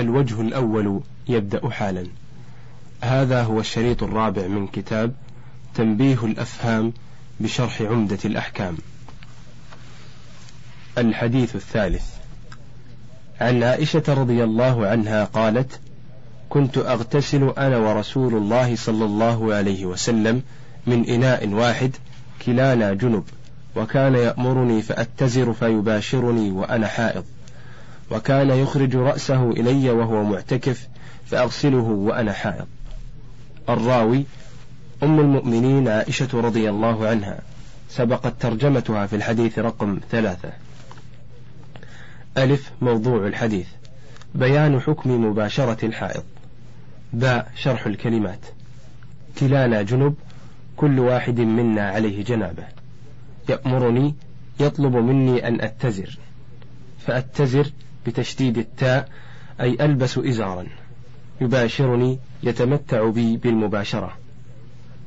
الوجه الأول يبدأ حالا. هذا هو الشريط الرابع من كتاب تنبيه الأفهام بشرح عمدة الأحكام. الحديث الثالث. عن عائشة رضي الله عنها قالت كنت أغتسل أنا ورسول الله صلى الله عليه وسلم من إناء واحد كلانا جنب وكان يأمرني فأتزر فيباشرني وأنا حائض. وكان يخرج رأسه إلي وهو معتكف فأغسله وأنا حائض. الراوي أم المؤمنين عائشة رضي الله عنها. سبقت ترجمتها في الحديث رقم ثلاثة. ألف موضوع الحديث. بيان حكم مباشرة الحائض. باء شرح الكلمات. كلانا جنب كل واحد منا عليه جنابه. يأمرني يطلب مني أن أتزر. فأتزر بتشديد التاء أي ألبس إزارا. يباشرني يتمتع بي بالمباشرة.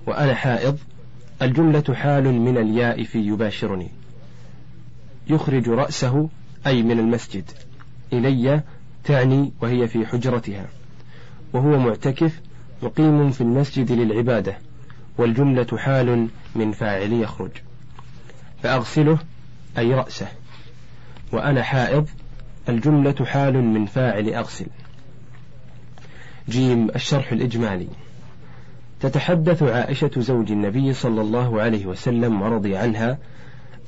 وأنا حائض الجملة حال من الياء في يباشرني. يخرج رأسه أي من المسجد. إلي تعني وهي في حجرتها. وهو معتكف مقيم في المسجد للعبادة. والجملة حال من فاعل يخرج. فأغسله أي رأسه. وأنا حائض الجملة حال من فاعل أغسل. جيم الشرح الإجمالي. تتحدث عائشة زوج النبي صلى الله عليه وسلم ورضي عنها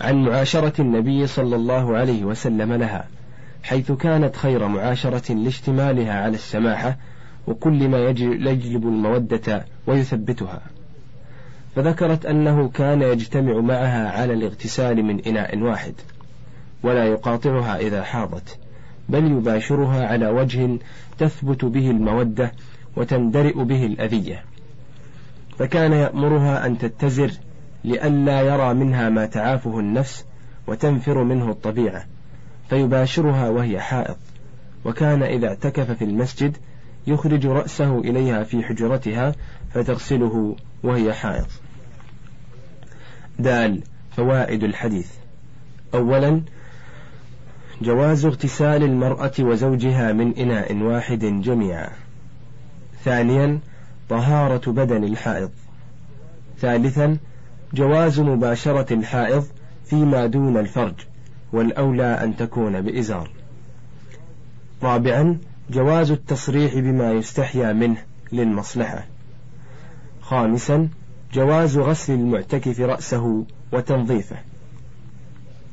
عن معاشرة النبي صلى الله عليه وسلم لها حيث كانت خير معاشرة لاشتمالها على السماحة وكل ما يجلب المودة ويثبتها. فذكرت أنه كان يجتمع معها على الاغتسال من إناء واحد ولا يقاطعها إذا حاضت. بل يباشرها على وجه تثبت به المودة وتندرئ به الأذية. فكان يأمرها أن تتزر لئلا يرى منها ما تعافه النفس وتنفر منه الطبيعة فيباشرها وهي حائض. وكان إذا اعتكف في المسجد يخرج رأسه إليها في حجرتها فتغسله وهي حائض. دال فوائد الحديث. أولا جواز اغتسال المرأة وزوجها من إناء واحد جميعا. ثانيا طهارة بدن الحائض. ثالثا جواز مباشرة الحائض فيما دون الفرج والأولى أن تكون بإزار. رابعا جواز التصريح بما يستحيا منه للمصلحة. خامسا جواز غسل المعتكف رأسه وتنظيفه.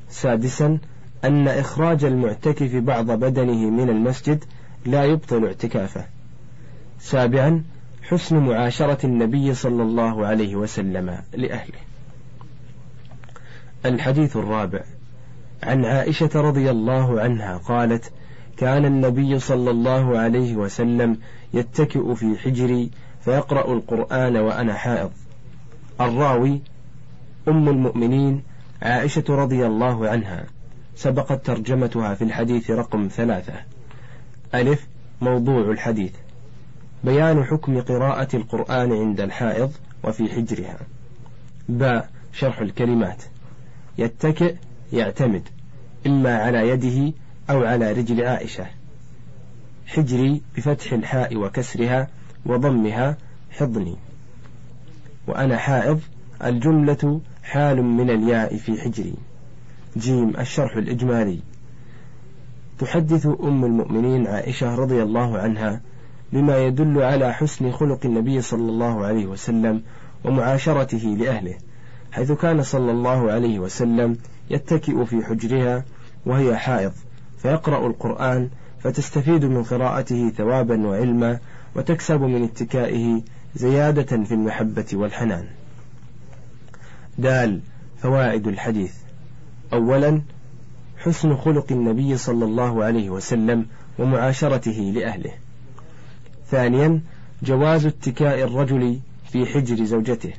سادسا أن إخراج المعتكف بعض بدنه من المسجد لا يبطل اعتكافه. سابعا حسن معاشرة النبي صلى الله عليه وسلم لأهله. الحديث الرابع عن عائشة رضي الله عنها قالت كان النبي صلى الله عليه وسلم يتكئ في حجري فيقرأ القرآن وأنا حائض. الراوي أم المؤمنين عائشة رضي الله عنها. سبقت ترجمتها في الحديث رقم ثلاثة. ألف موضوع الحديث. بيان حكم قراءة القرآن عند الحائض وفي حجرها. باء شرح الكلمات. يتكئ يعتمد. إما على يده أو على رجل عائشة. حجري بفتح الحاء وكسرها وضمها حضني. وأنا حائض الجملة حال من الياء في حجري. جيم الشرح الإجمالي تحدث أم المؤمنين عائشة رضي الله عنها بما يدل على حسن خلق النبي صلى الله عليه وسلم ومعاشرته لأهله حيث كان صلى الله عليه وسلم يتكئ في حجرها وهي حائض فيقرأ القرآن فتستفيد من قراءته ثوابا وعلما وتكسب من اتكائه زيادة في المحبة والحنان. دال فوائد الحديث أولا حسن خلق النبي صلى الله عليه وسلم ومعاشرته لأهله. ثانيا جواز اتكاء الرجل في حجر زوجته.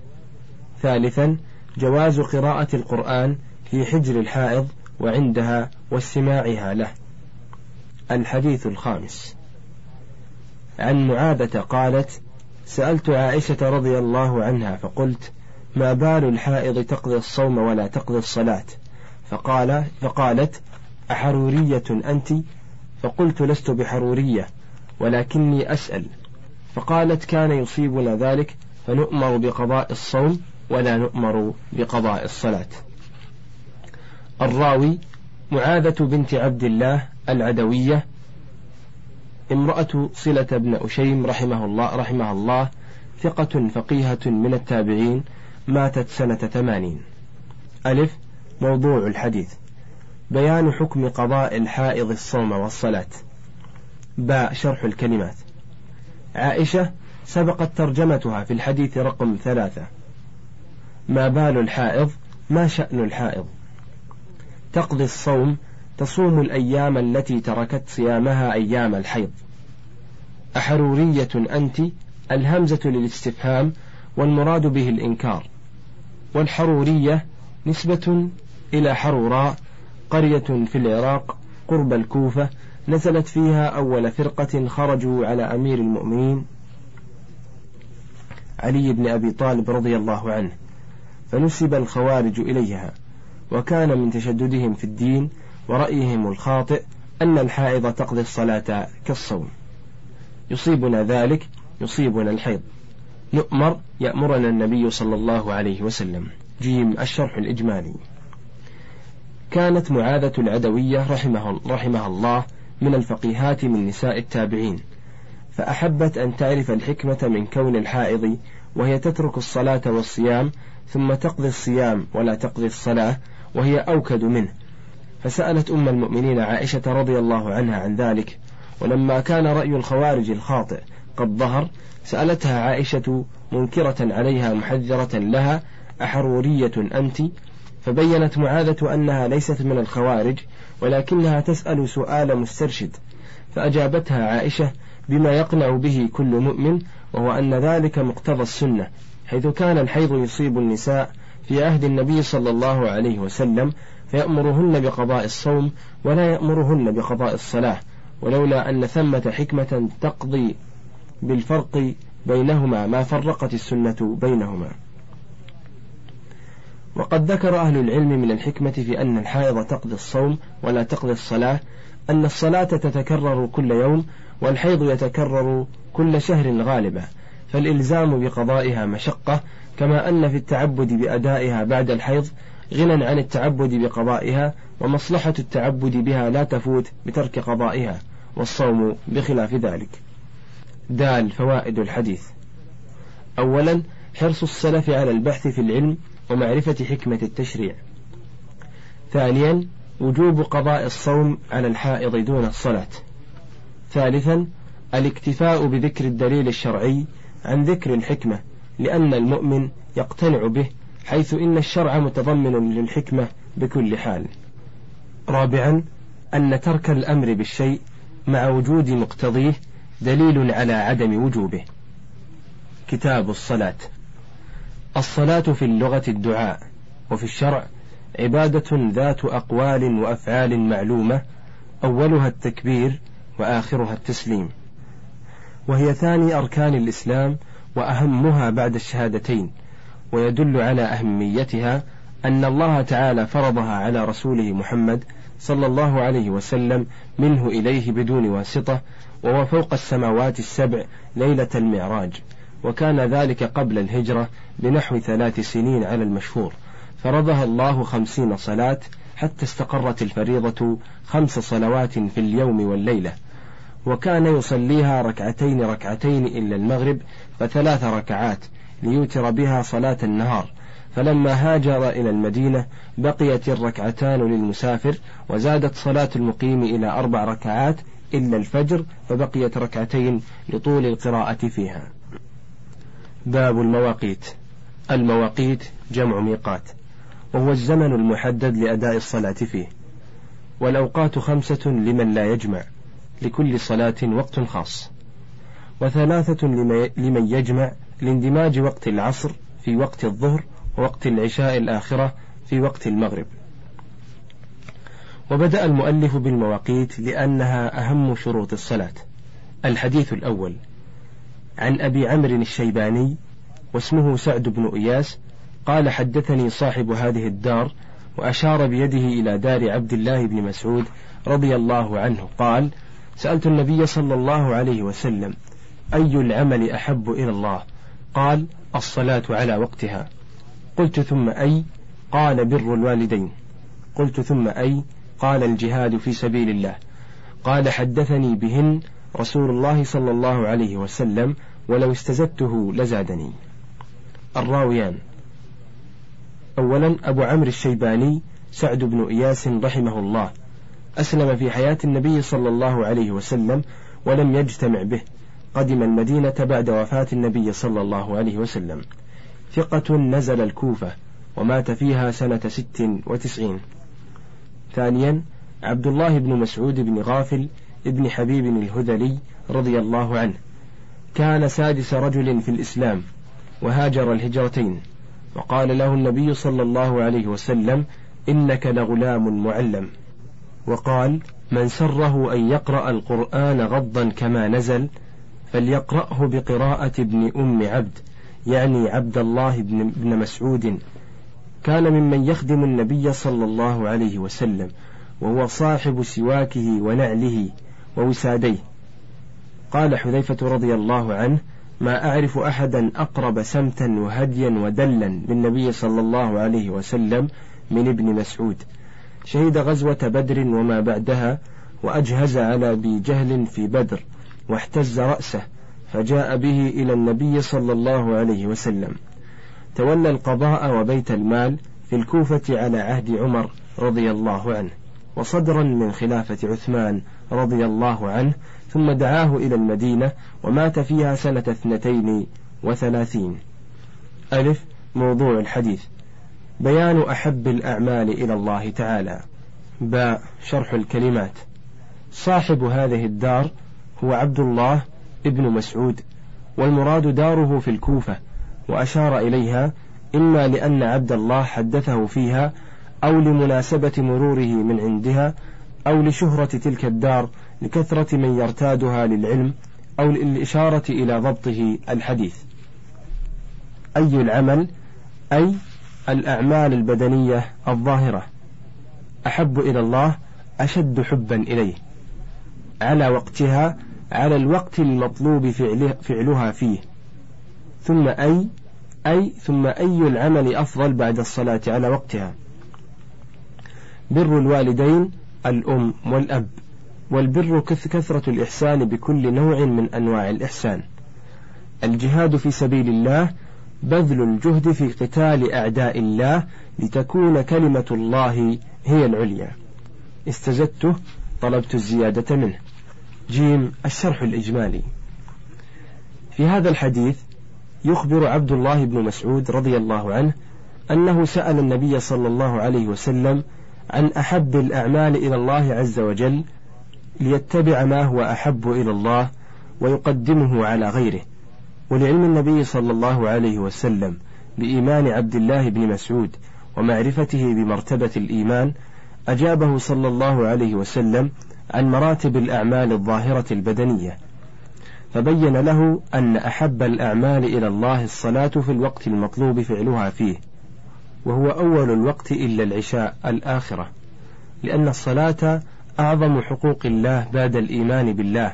ثالثا جواز قراءة القرآن في حجر الحائض وعندها واستماعها له. الحديث الخامس عن معاذة قالت: سألت عائشة رضي الله عنها فقلت: ما بال الحائض تقضي الصوم ولا تقضي الصلاة؟ فقال فقالت: أحرورية أنت؟ فقلت لست بحرورية ولكني أسأل. فقالت كان يصيبنا ذلك فنؤمر بقضاء الصوم ولا نؤمر بقضاء الصلاة. الراوي معاذة بنت عبد الله العدوية امرأة صلة بن أشيم رحمه الله رحمه الله ثقة فقيهة من التابعين ماتت سنة ثمانين. ألف موضوع الحديث. بيان حكم قضاء الحائض الصوم والصلاة. باء شرح الكلمات. عائشة سبقت ترجمتها في الحديث رقم ثلاثة. ما بال الحائض ما شأن الحائض. تقضي الصوم تصوم الأيام التي تركت صيامها أيام الحيض. أحرورية أنت الهمزة للاستفهام والمراد به الإنكار. والحرورية نسبة إلى حروراء قرية في العراق قرب الكوفة نزلت فيها أول فرقة خرجوا على أمير المؤمنين علي بن أبي طالب رضي الله عنه فنسب الخوارج إليها وكان من تشددهم في الدين ورأيهم الخاطئ أن الحائض تقضي الصلاة كالصوم. يصيبنا ذلك يصيبنا الحيض. نؤمر يأمرنا النبي صلى الله عليه وسلم. جيم الشرح الإجمالي. كانت معاذة العدوية رحمه رحمها الله من الفقيهات من نساء التابعين. فأحبت أن تعرف الحكمة من كون الحائض وهي تترك الصلاة والصيام ثم تقضي الصيام ولا تقضي الصلاة وهي أوكد منه. فسألت أم المؤمنين عائشة رضي الله عنها عن ذلك ولما كان رأي الخوارج الخاطئ قد ظهر سألتها عائشة منكرة عليها محذرة لها أحرورية أنت؟ فبينت معاذة أنها ليست من الخوارج ولكنها تسأل سؤال مسترشد فأجابتها عائشة بما يقنع به كل مؤمن وهو أن ذلك مقتضى السنة حيث كان الحيض يصيب النساء في عهد النبي صلى الله عليه وسلم فيأمرهن بقضاء الصوم ولا يأمرهن بقضاء الصلاة ولولا أن ثمة حكمة تقضي بالفرق بينهما ما فرقت السنة بينهما. وقد ذكر أهل العلم من الحكمة في أن الحائض تقضي الصوم ولا تقضي الصلاة أن الصلاة تتكرر كل يوم والحيض يتكرر كل شهر غالبا فالإلزام بقضائها مشقة كما أن في التعبد بأدائها بعد الحيض غنى عن التعبد بقضائها ومصلحة التعبد بها لا تفوت بترك قضائها والصوم بخلاف ذلك. دال فوائد الحديث. أولا حرص السلف على البحث في العلم ومعرفة حكمة التشريع. ثانيا وجوب قضاء الصوم على الحائض دون الصلاة. ثالثا الاكتفاء بذكر الدليل الشرعي عن ذكر الحكمة لأن المؤمن يقتنع به حيث إن الشرع متضمن للحكمة بكل حال. رابعا أن ترك الأمر بالشيء مع وجود مقتضيه دليل على عدم وجوبه. كتاب الصلاة. الصلاة في اللغة الدعاء وفي الشرع عبادة ذات أقوال وأفعال معلومة أولها التكبير وآخرها التسليم. وهي ثاني أركان الإسلام وأهمها بعد الشهادتين ويدل على أهميتها أن الله تعالى فرضها على رسوله محمد صلى الله عليه وسلم منه إليه بدون واسطة وهو فوق السماوات السبع ليلة المعراج. وكان ذلك قبل الهجرة بنحو ثلاث سنين على المشهور. فرضها الله خمسين صلاة حتى استقرت الفريضة خمس صلوات في اليوم والليلة. وكان يصليها ركعتين ركعتين إلا المغرب فثلاث ركعات ليوتر بها صلاة النهار. فلما هاجر إلى المدينة بقيت الركعتان للمسافر وزادت صلاة المقيم إلى أربع ركعات إلا الفجر فبقيت ركعتين لطول القراءة فيها. باب المواقيت. المواقيت جمع ميقات وهو الزمن المحدد لأداء الصلاة فيه. والأوقات خمسة لمن لا يجمع لكل صلاة وقت خاص. وثلاثة لمن يجمع لاندماج وقت العصر في وقت الظهر ووقت العشاء الآخرة في وقت المغرب. وبدأ المؤلف بالمواقيت لأنها أهم شروط الصلاة. الحديث الأول عن أبي عمرو الشيباني واسمه سعد بن إياس قال حدثني صاحب هذه الدار وأشار بيده إلى دار عبد الله بن مسعود رضي الله عنه قال سألت النبي صلى الله عليه وسلم أي العمل أحب إلى الله؟ قال الصلاة على وقتها. قلت ثم أي؟ قال بر الوالدين. قلت ثم أي؟ قال الجهاد في سبيل الله. قال حدثني بهن رسول الله صلى الله عليه وسلم ولو استزدته لزادني. الراويان. أولا أبو عمرو الشيباني سعد بن إياس رحمه الله. أسلم في حياة النبي صلى الله عليه وسلم ولم يجتمع به. قدم المدينة بعد وفاة النبي صلى الله عليه وسلم. ثقة نزل الكوفة ومات فيها سنة ست وتسعين. ثانيا عبد الله بن مسعود بن غافل ابن حبيب الهذلي رضي الله عنه. كان سادس رجل في الإسلام وهاجر الهجرتين وقال له النبي صلى الله عليه وسلم إنك لغلام معلم. وقال من سره أن يقرأ القرآن غضا كما نزل فليقرأه بقراءة ابن أم عبد يعني عبد الله بن مسعود. كان ممن يخدم النبي صلى الله عليه وسلم وهو صاحب سواكه ونعله ووساديه. قال حذيفة رضي الله عنه ما أعرف أحدا أقرب سمتا وهديا ودلا بالنبي صلى الله عليه وسلم من ابن مسعود. شهد غزوة بدر وما بعدها وأجهز على ابي جهل في بدر واحتز رأسه فجاء به إلى النبي صلى الله عليه وسلم. تولى القضاء وبيت المال في الكوفة على عهد عمر رضي الله عنه. وصدرا من خلافة عثمان رضي الله عنه ثم دعاه إلى المدينة ومات فيها سنة اثنتين وثلاثين. ألف موضوع الحديث. بيان أحب الأعمال إلى الله تعالى. باء شرح الكلمات. صاحب هذه الدار هو عبد الله ابن مسعود والمراد داره في الكوفة وأشار إليها إما لأن عبد الله حدثه فيها أو لمناسبة مروره من عندها أو لشهرة تلك الدار لكثرة من يرتادها للعلم أو للإشارة إلى ضبطه الحديث. أي العمل؟ أي الأعمال البدنية الظاهرة. أحب إلى الله أشد حبا إليه. على وقتها على الوقت المطلوب فعلها فيه. ثم أي؟ أي ثم أي العمل أفضل بعد الصلاة على وقتها؟ بر الوالدين الأم والأب. والبر كثرة الإحسان بكل نوع من أنواع الإحسان. الجهاد في سبيل الله بذل الجهد في قتال أعداء الله لتكون كلمة الله هي العليا. استزدته طلبت الزيادة منه. جيم الشرح الإجمالي. في هذا الحديث يخبر عبد الله بن مسعود رضي الله عنه أنه سأل النبي صلى الله عليه وسلم عن أحب الأعمال إلى الله عز وجل ليتبع ما هو أحب إلى الله ويقدمه على غيره. ولعلم النبي صلى الله عليه وسلم بإيمان عبد الله بن مسعود ومعرفته بمرتبة الإيمان أجابه صلى الله عليه وسلم عن مراتب الأعمال الظاهرة البدنية فبين له أن أحب الأعمال إلى الله الصلاة في الوقت المطلوب فعلها فيه وهو أول الوقت إلا العشاء الآخرة لأن الصلاة أعظم حقوق الله بعد الإيمان بالله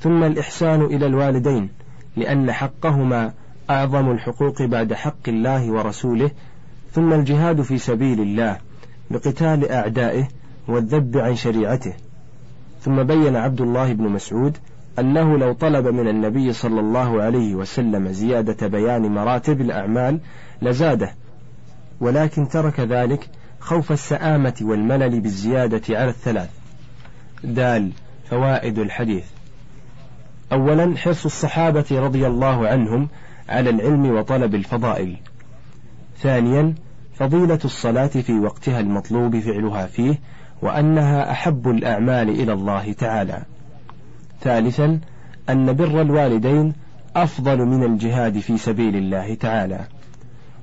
ثم الإحسان إلى الوالدين لأن حقهما أعظم الحقوق بعد حق الله ورسوله ثم الجهاد في سبيل الله بقتال أعدائه والذب عن شريعته. ثم بين عبد الله بن مسعود أنه لو طلب من النبي صلى الله عليه وسلم زيادة بيان مراتب الأعمال لزاده ولكن ترك ذلك خوف السآمة والملل بالزيادة على الثلاث. دال فوائد الحديث. أولا حرص الصحابة رضي الله عنهم على العلم وطلب الفضائل. ثانيا فضيلة الصلاة في وقتها المطلوب فعلها فيه وأنها أحب الأعمال إلى الله تعالى. ثالثا أن بر الوالدين أفضل من الجهاد في سبيل الله تعالى.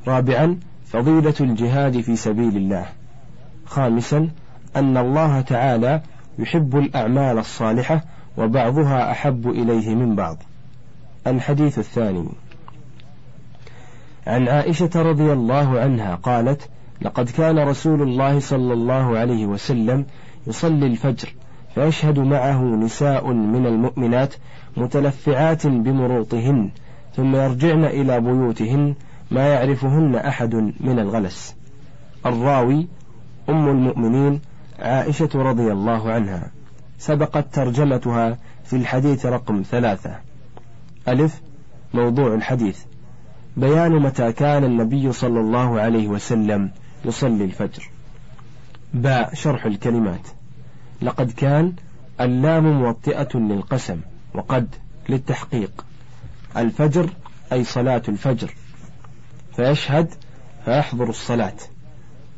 رابعا فضيلة الجهاد في سبيل الله. خامسا أن الله تعالى يحب الأعمال الصالحة وبعضها أحب إليه من بعض. الحديث الثاني. عن عائشة رضي الله عنها قالت لقد كان رسول الله صلى الله عليه وسلم يصلي الفجر فيشهد معه نساء من المؤمنات متلفعات بمروطهن ثم يرجعن إلى بيوتهن ما يعرفهن أحد من الغلس. الراوي أم المؤمنين عائشة رضي الله عنها سبقت ترجمتها في الحديث رقم ثلاثة. ألف موضوع الحديث. بيان متى كان النبي صلى الله عليه وسلم يصلي الفجر. باء شرح الكلمات. لقد كان اللام موطئة للقسم وقد للتحقيق. الفجر أي صلاة الفجر. فيشهد فيحضر الصلاة.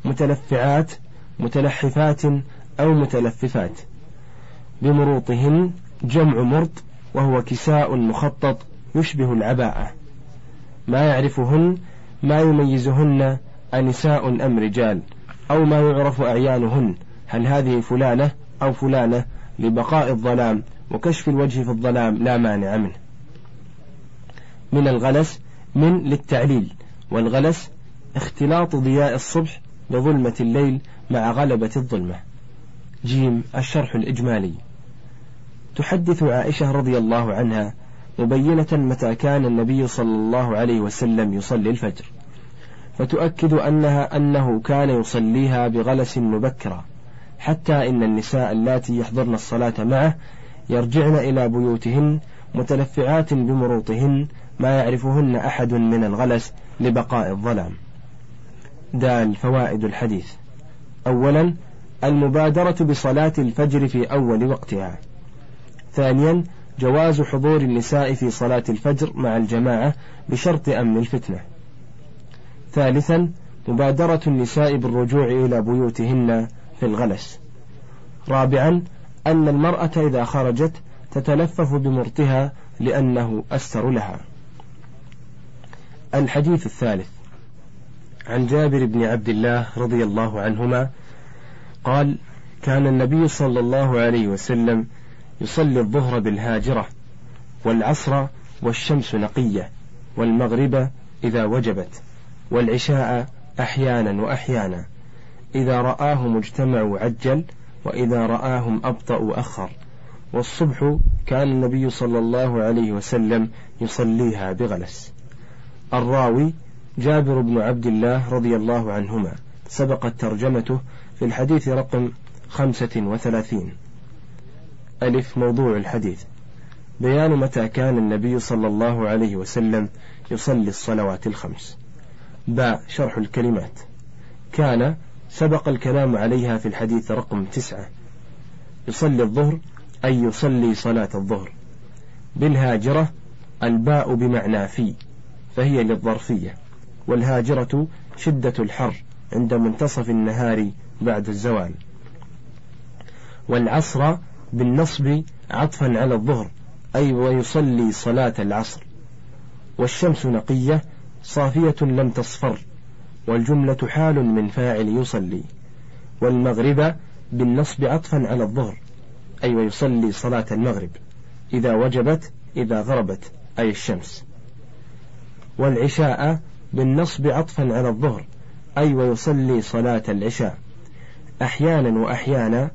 متلفعات متلحفات أو متلففات. بمروطهن جمع مرط وهو كساء مخطط يشبه العباءة. ما يعرفهن ما يميزهن أنساء أم رجال أو ما يعرف أعيانهن. هل هذه فلانة أو فلانة لبقاء الظلام وكشف الوجه في الظلام لا مانع منه. من الغلس من للتعليل والغلس اختلاط ضياء الصبح بظلمة الليل مع غلبة الظلمة. جيم الشرح الإجمالي. تحدث عائشة رضي الله عنها مبينة متى كان النبي صلى الله عليه وسلم يصلي الفجر. فتؤكد أنها أنه كان يصليها بغلس مبكرة حتى إن النساء اللاتي يحضرن الصلاة معه يرجعن إلى بيوتهن متلفعات بمروطهن ما يعرفهن أحد من الغلس لبقاء الظلام. دال فوائد الحديث. أولا المبادرة بصلاة الفجر في أول وقتها. ثانيا جواز حضور النساء في صلاة الفجر مع الجماعة بشرط أمن الفتنة. ثالثا مبادرة النساء بالرجوع إلى بيوتهن في الغلس. رابعا أن المرأة إذا خرجت تتلفف بمرتها لأنه أستر لها. الحديث الثالث. عن جابر بن عبد الله رضي الله عنهما قال كان النبي صلى الله عليه وسلم يصلي الظهر بالهاجرة والعصر والشمس نقية والمغرب إذا وجبت والعشاء أحيانا وأحيانا إذا رآهم اجتمعوا عجل وإذا رآهم أبطأوا أخر والصبح كان النبي صلى الله عليه وسلم يصليها بغلس. الراوي جابر بن عبد الله رضي الله عنهما. سبقت ترجمته في الحديث رقم خمسة وثلاثين. ألف موضوع الحديث. بيان متى كان النبي صلى الله عليه وسلم يصلي الصلوات الخمس. باء شرح الكلمات. كان سبق الكلام عليها في الحديث رقم تسعة. يصلي الظهر أي يصلي صلاة الظهر. بالهاجرة الباء بمعنى في فهي للظرفية. والهاجرة شدة الحر عند منتصف النهار بعد الزوال. والعصر بالنصب عطفا على الظهر أي ويصلي صلاة العصر. والشمس نقية صافية لم تصفر والجملة حال من فاعل يصلي. والمغرب بالنصب عطفا على الظهر أي ويصلي صلاة المغرب إذا وجبت إذا غربت أي الشمس. والعشاء بالنصب عطفا على الظهر. أي ويصلي صلاة العشاء. أحيانا وأحيانا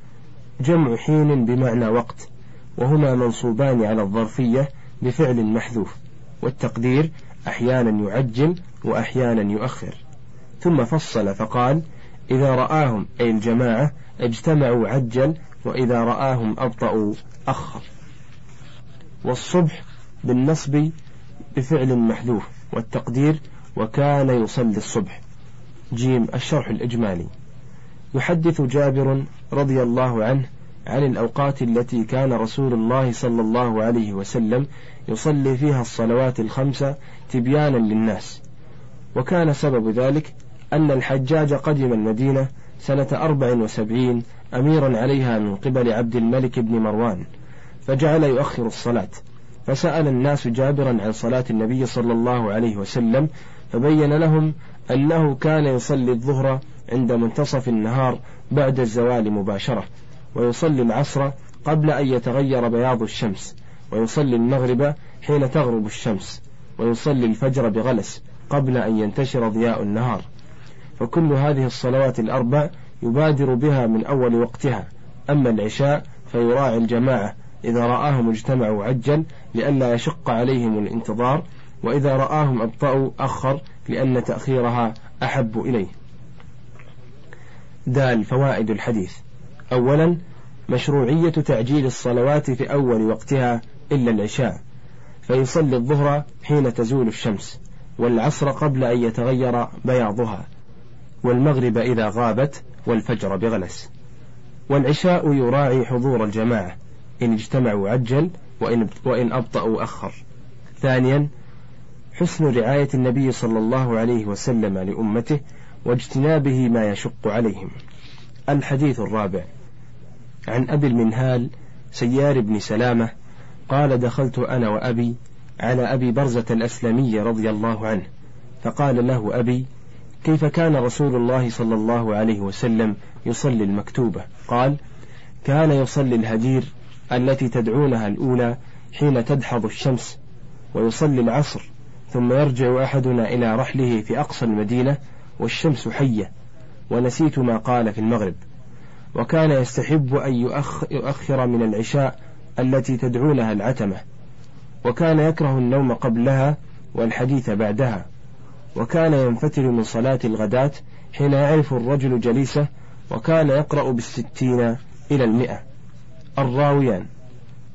جمع حين بمعنى وقت وهما منصوبان على الظرفية بفعل محذوف. والتقدير أحيانا يعجل وأحيانا يؤخر. ثم فصل فقال إذا رآهم أي الجماعة اجتمعوا عجل وإذا رآهم أبطأوا أخر. والصبح بالنصب بفعل محذوف. والتقدير وكان يصلي الصبح. جيم الشرح الإجمالي. يحدث جابر رضي الله عنه عن الأوقات التي كان رسول الله صلى الله عليه وسلم يصلي فيها الصلوات الخمسة تبيانا للناس. وكان سبب ذلك أن الحجاج قدم المدينة سنة أربع وسبعين أميرا عليها من قبل عبد الملك بن مروان فجعل يؤخر الصلاة. فسأل الناس جابرا عن صلاة النبي صلى الله عليه وسلم فبين لهم أنه كان يصلي الظهر عند منتصف النهار بعد الزوال مباشرة ويصلي العصر قبل أن يتغير بياض الشمس ويصلي المغرب حين تغرب الشمس ويصلي الفجر بغلس قبل أن ينتشر ضياء النهار. فكل هذه الصلوات الأربع يبادر بها من أول وقتها أما العشاء فيراعي الجماعة إذا رآهم اجتمعوا عجل لئلا يشق عليهم الانتظار وإذا رآهم أبطأوا أخر لأن تأخيرها أحب إليه. دال فوائد الحديث. أولا مشروعية تعجيل الصلوات في أول وقتها إلا العشاء فيصلي الظهر حين تزول الشمس والعصر قبل أن يتغير بياضها والمغرب إذا غابت والفجر بغلس. والعشاء يراعي حضور الجماعة إن اجتمعوا عجل وإن, وإن أبطأوا أخر. ثانيا حسن رعاية النبي صلى الله عليه وسلم لأمته واجتنابه ما يشق عليهم. الحديث الرابع. عن أبي المنهال سيار بن سلامة قال دخلت أنا وأبي على أبي برزة الأسلمي رضي الله عنه فقال له أبي كيف كان رسول الله صلى الله عليه وسلم يصلي المكتوبة؟ قال كان يصلي الهجير التي تدعونها الأولى حين تدحض الشمس ويصلي العصر ثم يرجع أحدنا إلى رحله في أقصى المدينة والشمس حية ونسيت ما قال في المغرب. وكان يستحب أن يؤخر من العشاء التي تدعونها العتمة. وكان يكره النوم قبلها والحديث بعدها. وكان ينفتل من صلاة الغداة حين يعرف الرجل جليسه وكان يقرأ بالستين إلى المئة. الراويان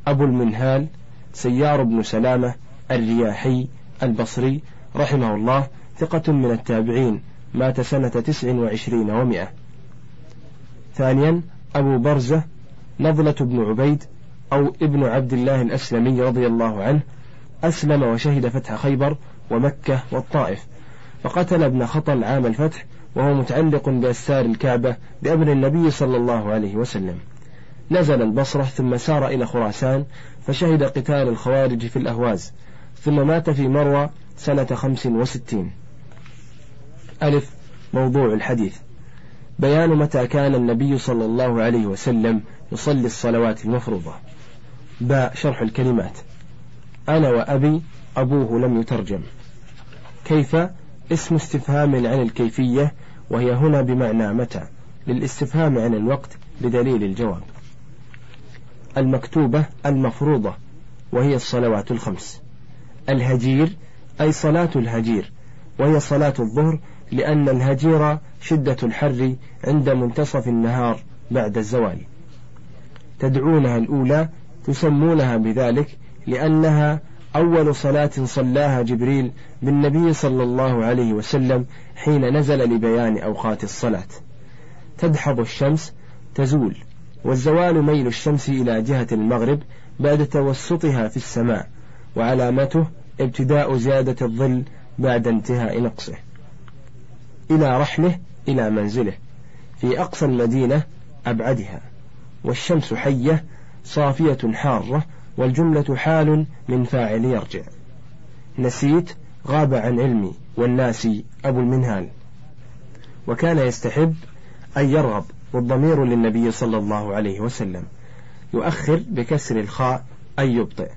أبو المنهال سيار بن سلامة الرياحي البصري رحمه الله ثقة من التابعين مات سنة تسع وعشرين ومائة ثانيا أبو برزة نضلة بن عبيد أو ابن عبد الله الأسلمي رضي الله عنه أسلم وشهد فتح خيبر ومكة والطائف. فقتل ابن خطل عام الفتح وهو متعلق بأستار الكعبة بأمر النبي صلى الله عليه وسلم. نزل البصرة ثم سار إلى خراسان فشهد قتال الخوارج في الأهواز. ثم مات في مروى سنة خمس وستين. ألف موضوع الحديث. بيان متى كان النبي صلى الله عليه وسلم يصلي الصلوات المفروضة. باء شرح الكلمات. أنا وأبي أبوه لم يترجم. كيف؟ اسم استفهام عن الكيفية وهي هنا بمعنى متى. للاستفهام عن الوقت بدليل الجواب. المكتوبة المفروضة وهي الصلوات الخمس. الهجير أي صلاة الهجير وهي صلاة الظهر لأن الهجير شدة الحر عند منتصف النهار بعد الزوال. تدعونها الأولى تسمونها بذلك لأنها أول صلاة صلاها جبريل بالنبي صلى الله عليه وسلم حين نزل لبيان أوقات الصلاة. تدحض الشمس تزول والزوال ميل الشمس إلى جهة المغرب بعد توسطها في السماء. وعلامته ابتداء زيادة الظل بعد انتهاء نقصه. إلى رحله إلى منزله في أقصى المدينة أبعدها والشمس حية صافية حارة والجملة حال من فاعل يرجع. نسيت غاب عن علمي والناس أبو المنهال. وكان يستحب أن يرغب والضمير للنبي صلى الله عليه وسلم يؤخر بكسر الخاء أن يبطئ.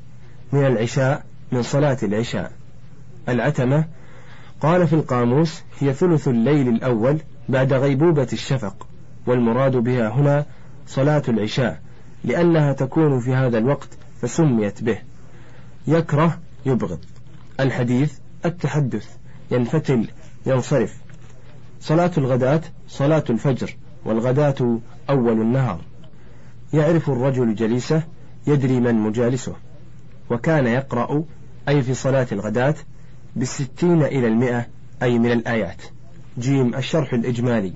من العشاء من صلاة العشاء. العتمة قال في القاموس هي ثلث الليل الأول بعد غيبوبة الشفق والمراد بها هنا صلاة العشاء لأنها تكون في هذا الوقت فسميت به. يكره يبغض. الحديث التحدث ينفتل ينصرف. صلاة الغداة صلاة الفجر والغداة أول النهار. يعرف الرجل جليسه يدري من مجالسه. وكان يقرأ أي في صلاة الغداة بالستين إلى المئة أي من الآيات. جيم الشرح الإجمالي.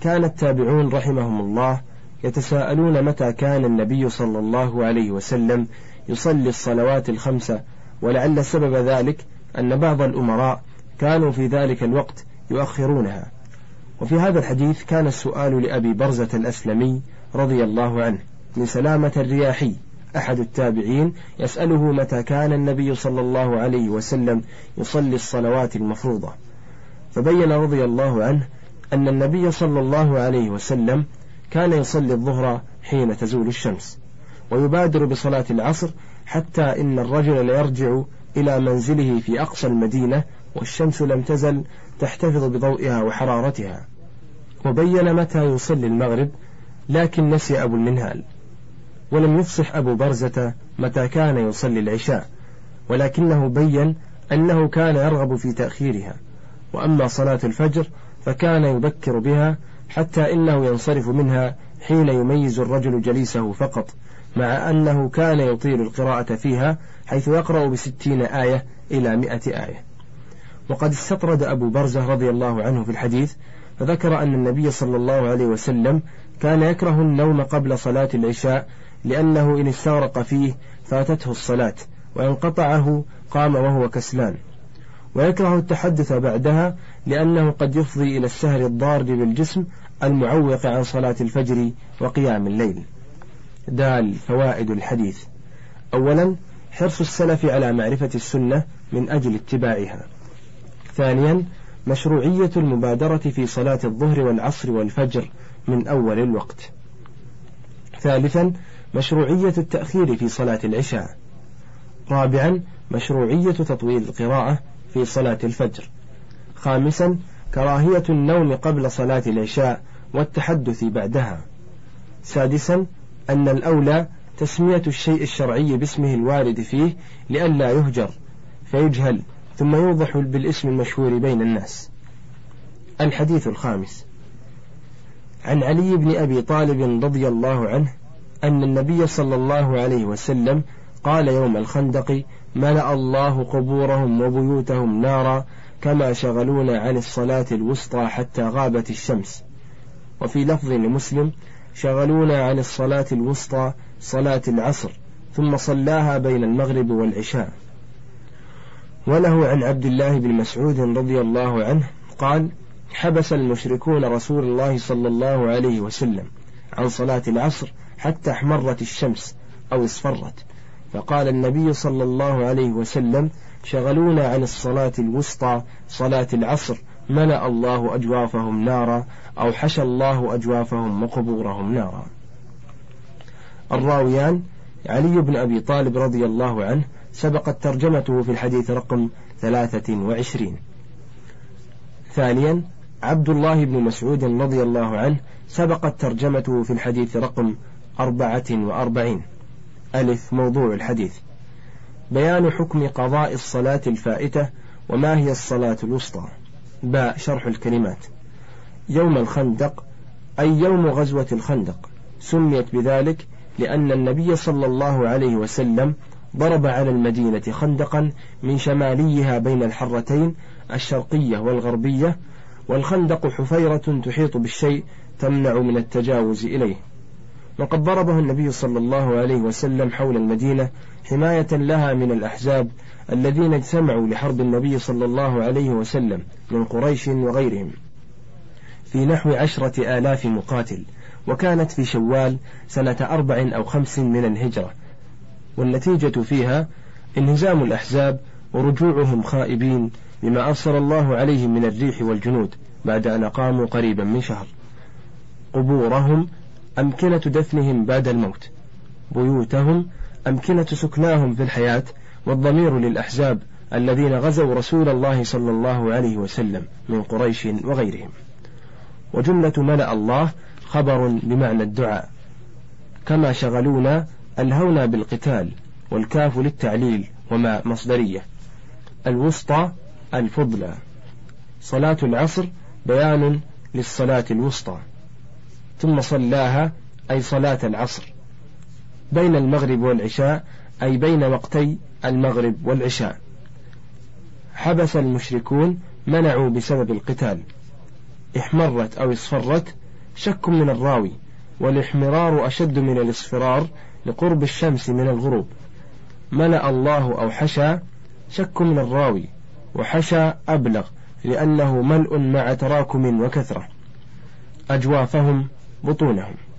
كان التابعون رحمهم الله يتساءلون متى كان النبي صلى الله عليه وسلم يصلي الصلوات الخمسة ولعل سبب ذلك أن بعض الأمراء كانوا في ذلك الوقت يؤخرونها. وفي هذا الحديث كان السؤال لأبي برزة الأسلمي رضي الله عنه من سلامة الرياحي. أحد التابعين يسأله متى كان النبي صلى الله عليه وسلم يصلي الصلوات المفروضة. فبين رضي الله عنه أن النبي صلى الله عليه وسلم كان يصلي الظهر حين تزول الشمس ويبادر بصلاة العصر حتى إن الرجل ليرجع إلى منزله في أقصى المدينة والشمس لم تزل تحتفظ بضوئها وحرارتها. وبين متى يصلي المغرب لكن نسي أبو المنهال. ولم يفصح أبو برزة متى كان يصلي العشاء ولكنه بين أنه كان يرغب في تأخيرها. وأما صلاة الفجر فكان يبكر بها حتى إنه ينصرف منها حين يميز الرجل جليسه فقط مع أنه كان يطيل القراءة فيها حيث يقرأ بستين آية إلى مئة آية. وقد استطرد أبو برزة رضي الله عنه في الحديث فذكر أن النبي صلى الله عليه وسلم كان يكره النوم قبل صلاة العشاء لأنه إن استغرق فيه فاتته الصلاة وإن قطعه قام وهو كسلان. ويكره التحدث بعدها لأنه قد يفضي إلى السهر الضار بالجسم المعوق عن صلاة الفجر وقيام الليل. دال فوائد الحديث. أولا حرص السلف على معرفة السنة من أجل اتباعها. ثانيا مشروعية المبادرة في صلاة الظهر والعصر والفجر من أول الوقت. ثالثا مشروعية التأخير في صلاة العشاء. رابعا مشروعية تطويل القراءة في صلاة الفجر. خامسا كراهية النوم قبل صلاة العشاء والتحدث بعدها. سادسا أن الأولى تسمية الشيء الشرعي باسمه الوارد فيه لئلا يهجر فيجهل ثم يوضح بالاسم المشهور بين الناس. الحديث الخامس. عن علي بن أبي طالب رضي الله عنه أن النبي صلى الله عليه وسلم قال يوم الخندق ملأ الله قبورهم وبيوتهم نارا كما شغلونا عن الصلاة الوسطى حتى غابت الشمس. وفي لفظ لمسلم شغلونا عن الصلاة الوسطى صلاة العصر ثم صلاها بين المغرب والعشاء. وله عن عبد الله بن مسعود رضي الله عنه قال حبس المشركون رسول الله صلى الله عليه وسلم عن صلاة العصر حتى احمرت الشمس أو اصفرت. فقال النبي صلى الله عليه وسلم شغلونا عن الصلاة الوسطى صلاة العصر ملأ الله أجوافهم نارا أو حشى الله أجوافهم وقبورهم نارا. الراويان علي بن أبي طالب رضي الله عنه سبقت ترجمته في الحديث رقم ثلاثة وعشرين. ثانيا عبد الله بن مسعود رضي الله عنه سبقت ترجمته في الحديث رقم أربعة وأربعين. ألف موضوع الحديث. بيان حكم قضاء الصلاة الفائتة وما هي الصلاة الوسطى. باء شرح الكلمات. يوم الخندق أي يوم غزوة الخندق. سميت بذلك لأن النبي صلى الله عليه وسلم ضرب على المدينة خندقا من شماليها بين الحرتين الشرقية والغربية والخندق حفيرة تحيط بالشيء تمنع من التجاوز إليه. وقد ضربه النبي صلى الله عليه وسلم حول المدينة حماية لها من الأحزاب الذين اجتمعوا لحرب النبي صلى الله عليه وسلم من قريش وغيرهم. في نحو عشرة آلاف مقاتل وكانت في شوال سنة أربع أو خمس من الهجرة. والنتيجة فيها انهزام الأحزاب ورجوعهم خائبين بما أرسل الله عليهم من الريح والجنود بعد أن أقاموا قريبا من شهر. قبورهم أمكنة دفنهم بعد الموت. بيوتهم أمكنة سكناهم في الحياة والضمير للأحزاب الذين غزوا رسول الله صلى الله عليه وسلم من قريش وغيرهم. وجملة ملأ الله خبر بمعنى الدعاء. كما شغلونا ألهونا بالقتال والكاف للتعليل وما مصدرية. الوسطى الفضلى. صلاة العصر بيان للصلاة الوسطى. ثم صلاها أي صلاة العصر بين المغرب والعشاء أي بين وقتي المغرب والعشاء. حبس المشركون منعوا بسبب القتال. احمرت أو اصفرت شك من الراوي والاحمرار أشد من الاصفرار لقرب الشمس من الغروب. ملأ الله أو حشى شك من الراوي وحشى أبلغ لأنه ملء مع تراكم وكثرة. أجوافهم بطونهم.